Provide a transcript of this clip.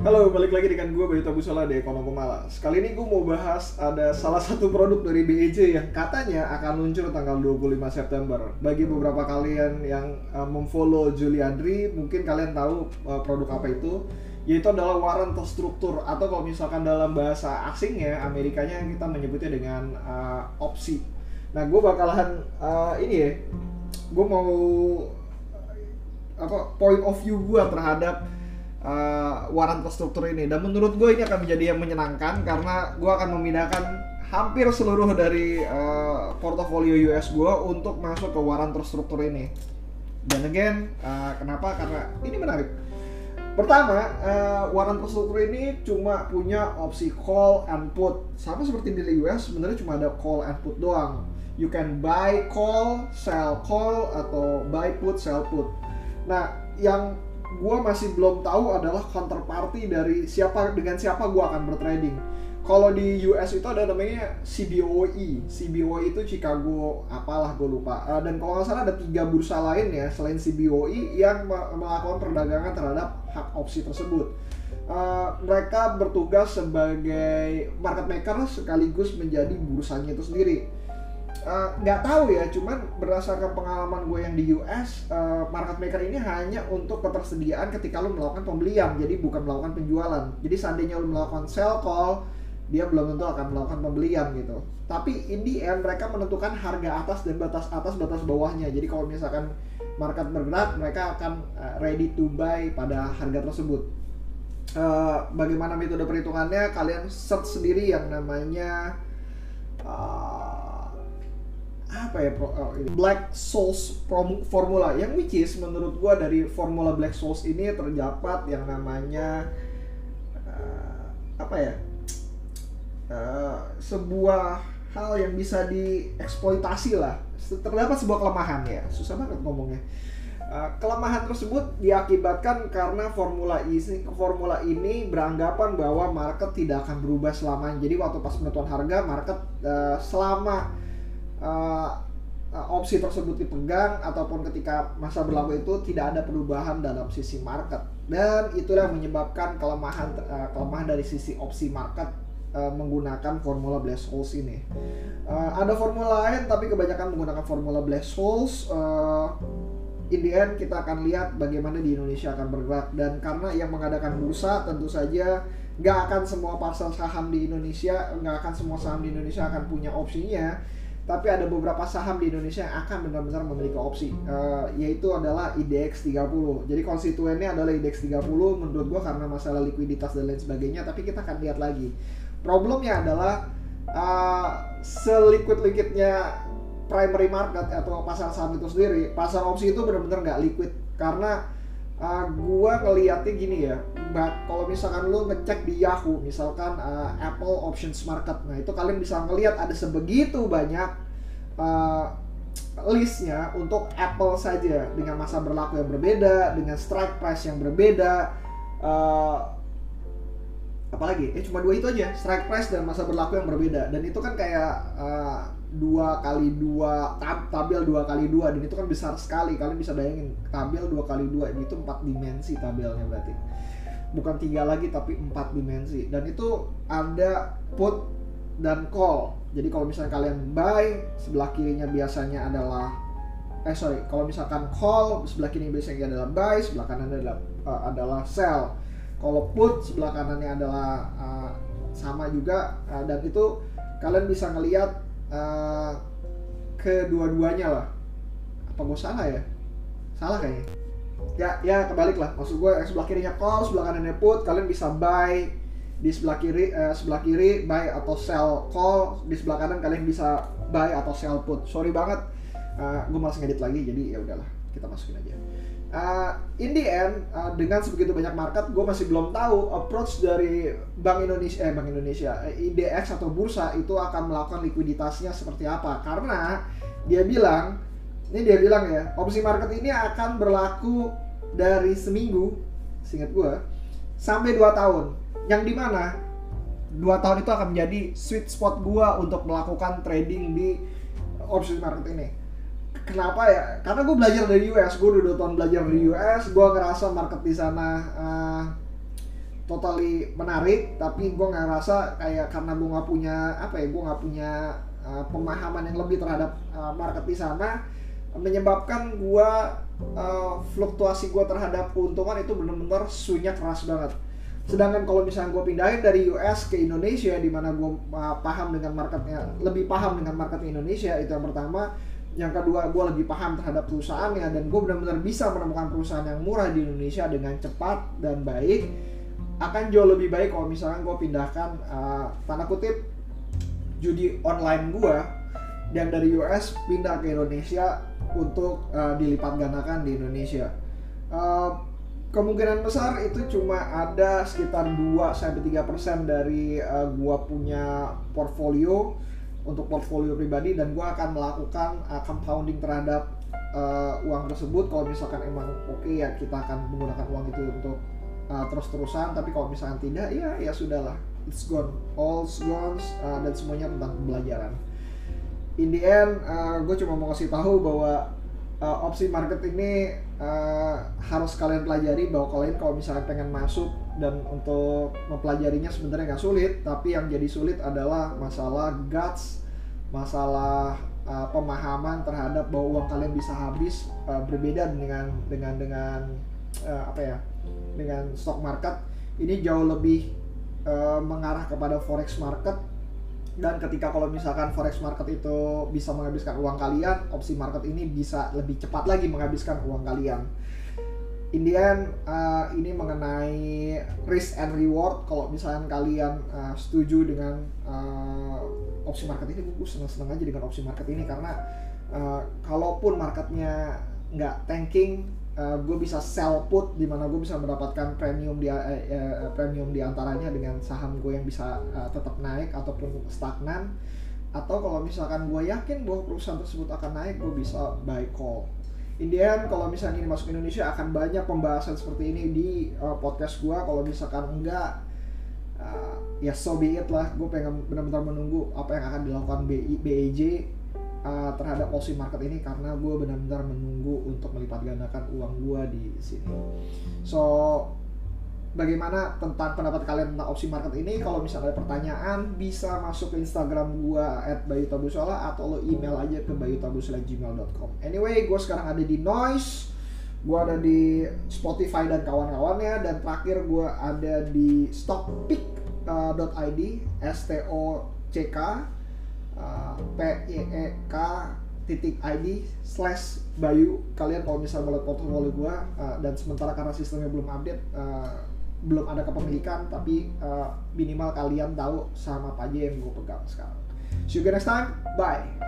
Halo, balik lagi dengan gue Bayu Tabusola di Ekonomi Kumala. Sekali ini gue mau bahas ada salah satu produk dari BEJ yang katanya akan luncur tanggal 25 September. Bagi beberapa kalian yang uh, memfollow Juliandri, mungkin kalian tahu uh, produk apa itu. Yaitu adalah warren terstruktur atau kalau misalkan dalam bahasa asingnya, Amerikanya kita menyebutnya dengan uh, opsi. Nah, gue bakalan uh, ini ya, gue mau apa point of view gue terhadap uh, waran terstruktur ini. Dan menurut gue ini akan menjadi yang menyenangkan karena gue akan memindahkan hampir seluruh dari uh, portofolio US gue untuk masuk ke waran terstruktur ini. Dan again uh, kenapa? Karena ini menarik. Pertama uh, waran terstruktur ini cuma punya opsi call and put. Sama seperti di US sebenarnya cuma ada call and put doang. You can buy call sell call atau buy put sell put. Nah, yang gue masih belum tahu adalah counterparty dari siapa dengan siapa gue akan bertrading. Kalau di US itu ada namanya CBOE, CBOE itu Chicago apalah gue lupa. Uh, dan kalau nggak salah ada tiga bursa lain ya selain CBOE yang melakukan perdagangan terhadap hak opsi tersebut. Uh, mereka bertugas sebagai market maker sekaligus menjadi bursanya itu sendiri nggak uh, tahu ya cuman berdasarkan pengalaman gue yang di US uh, eh, market maker ini hanya untuk ketersediaan ketika lo melakukan pembelian jadi bukan melakukan penjualan. Jadi seandainya lo melakukan sell call dia belum tentu akan melakukan pembelian gitu. Tapi in the end mereka menentukan harga atas dan batas atas batas bawahnya. Jadi kalau misalkan market bergerak mereka akan uh, ready to buy pada harga tersebut. Uh, bagaimana metode perhitungannya? Kalian search sendiri yang namanya uh, apa ya oh, ini Black Souls formula yang which is menurut gua dari formula Black Souls ini terdapat yang namanya uh, apa ya uh, sebuah hal yang bisa dieksploitasi lah terdapat sebuah kelemahan ya susah banget ngomongnya Uh, kelemahan tersebut diakibatkan karena formula ini formula ini beranggapan bahwa market tidak akan berubah selamanya. Jadi waktu pas penentuan harga market uh, selama uh, opsi tersebut dipegang ataupun ketika masa berlaku itu tidak ada perubahan dalam sisi market dan itulah menyebabkan kelemahan uh, kelemahan dari sisi opsi market uh, menggunakan formula black holes ini. Uh, ada formula lain tapi kebanyakan menggunakan formula black holes. Uh, in the end kita akan lihat bagaimana di Indonesia akan bergerak dan karena yang mengadakan bursa tentu saja nggak akan semua pasar saham di Indonesia nggak akan semua saham di Indonesia akan punya opsinya tapi ada beberapa saham di Indonesia yang akan benar-benar memiliki opsi uh, yaitu adalah IDX 30 jadi konstituennya adalah IDX 30 menurut gua karena masalah likuiditas dan lain sebagainya tapi kita akan lihat lagi. Problemnya adalah uh, seliquid-liquidnya primary market atau pasar saham itu sendiri pasar opsi itu benar-benar nggak liquid. Karena uh, gua ngeliatnya gini ya kalau misalkan lu ngecek di Yahoo misalkan uh, Apple Options Market nah itu kalian bisa ngeliat ada sebegitu banyak uh, listnya untuk Apple saja dengan masa berlaku yang berbeda dengan strike price yang berbeda uh, apalagi eh cuma dua itu aja strike price dan masa berlaku yang berbeda. Dan itu kan kayak uh, dua kali dua tab, tabel dua kali dua dan itu kan besar sekali. Kalian bisa bayangin tabel dua kali dua itu empat dimensi tabelnya berarti. Bukan tiga lagi tapi empat dimensi. Dan itu ada put dan call. Jadi kalau misalnya kalian buy sebelah kirinya biasanya adalah eh sorry kalau misalkan call sebelah kiri biasanya adalah buy sebelah kanan adalah uh, adalah sell kalau put sebelah kanannya adalah uh, sama juga uh, dan itu kalian bisa ngelihat uh, kedua-duanya lah. Apa gue salah ya? Salah kayaknya. Ya ya kebalik lah. Maksud gue yang sebelah kirinya call sebelah kanannya put kalian bisa buy di sebelah kiri uh, sebelah kiri buy atau sell call. Di sebelah kanan kalian bisa buy atau sell put. Sorry banget. Uh, gue malas ngedit lagi jadi ya udahlah kita masukin aja uh, in the end uh, dengan sebegitu banyak market gue masih belum tahu approach dari Bank Indonesia eh Bank Indonesia eh, IDX atau bursa itu akan melakukan likuiditasnya seperti apa. Karena dia bilang ini dia bilang ya opsi market ini akan berlaku dari seminggu singkat gue sampai dua tahun. Yang di mana dua tahun itu akan menjadi sweet spot gue untuk melakukan trading di opsi market ini kenapa ya? Karena gue belajar dari US gue udah dua tahun belajar dari US gue ngerasa market di sana uh, totally menarik tapi gue nggak ngerasa kayak karena gue nggak punya apa ya gue nggak punya uh, pemahaman yang lebih terhadap uh, market di sana menyebabkan gue uh, fluktuasi gue terhadap keuntungan itu benar-benar sunyak keras banget. Sedangkan kalau misalnya gue pindahin dari US ke Indonesia di mana gue uh, paham dengan marketnya lebih paham dengan market Indonesia itu yang pertama yang kedua gue lebih paham terhadap perusahaannya dan gue benar-benar bisa menemukan perusahaan yang murah di Indonesia dengan cepat dan baik akan jauh lebih baik kalau misalnya gue pindahkan uh, tanda kutip judi online gue yang dari US pindah ke Indonesia untuk uh, dilipat gandakan di Indonesia. Uh, kemungkinan besar itu cuma ada sekitar 2 sampai 3% dari uh, gua punya portfolio untuk portfolio pribadi dan gua akan melakukan uh, compounding terhadap uh, uang tersebut. Kalau misalkan emang oke okay, ya kita akan menggunakan uang itu untuk uh, terus-terusan. Tapi kalau misalkan tidak ya ya sudahlah. It's gone. All's gone uh, dan semuanya tentang pembelajaran. In the end uh, gue cuma mau kasih tahu bahwa uh, opsi market ini uh, harus kalian pelajari bahwa kalian kalau misalnya pengen masuk dan untuk mempelajarinya sebenarnya nggak sulit tapi yang jadi sulit adalah masalah guts masalah uh, pemahaman terhadap bahwa uang kalian bisa habis uh, berbeda dengan dengan dengan uh, apa ya dengan stock market. Ini jauh lebih uh, mengarah kepada forex market. Dan ketika kalau misalkan forex market itu bisa menghabiskan uang kalian opsi market ini bisa lebih cepat lagi menghabiskan uang kalian in the end uh, ini mengenai risk and reward. Kalau misalkan kalian uh, setuju dengan uh, opsi market ini gue seneng-seneng aja dengan opsi market ini. Karena uh, kalaupun marketnya nggak tanking uh, gue bisa sell put di mana gue bisa mendapatkan premium di uh, uh, premium di antaranya dengan saham gue yang bisa uh, tetap naik ataupun stagnan. Atau kalau misalkan gue yakin bahwa perusahaan tersebut akan naik gue bisa buy call in the end kalau misalnya ini masuk Indonesia akan banyak pembahasan seperti ini di uh, podcast gue kalau misalkan enggak uh, ya so be it lah gue pengen benar-benar menunggu apa yang akan dilakukan BI, BEJ uh, terhadap opsi market ini karena gue benar-benar menunggu untuk melipat gandakan uang gue di sini. So bagaimana tentang pendapat kalian tentang opsi market ini? Kalau misalnya ada pertanyaan bisa masuk ke Instagram gue @bayutabusola atau lo email aja ke bayutabusola@gmail.com. Anyway, gue sekarang ada di Noise, gue ada di Spotify dan kawan-kawannya dan terakhir gue ada di stockpick.id, S T O C K uh, p i e k titik id slash bayu kalian kalau misalnya lihat portfolio gue uh, dan sementara karena sistemnya belum update uh, belum ada kepemilikan tapi uh, minimal kalian tahu saham apa aja yang gue pegang sekarang. See you next time. Bye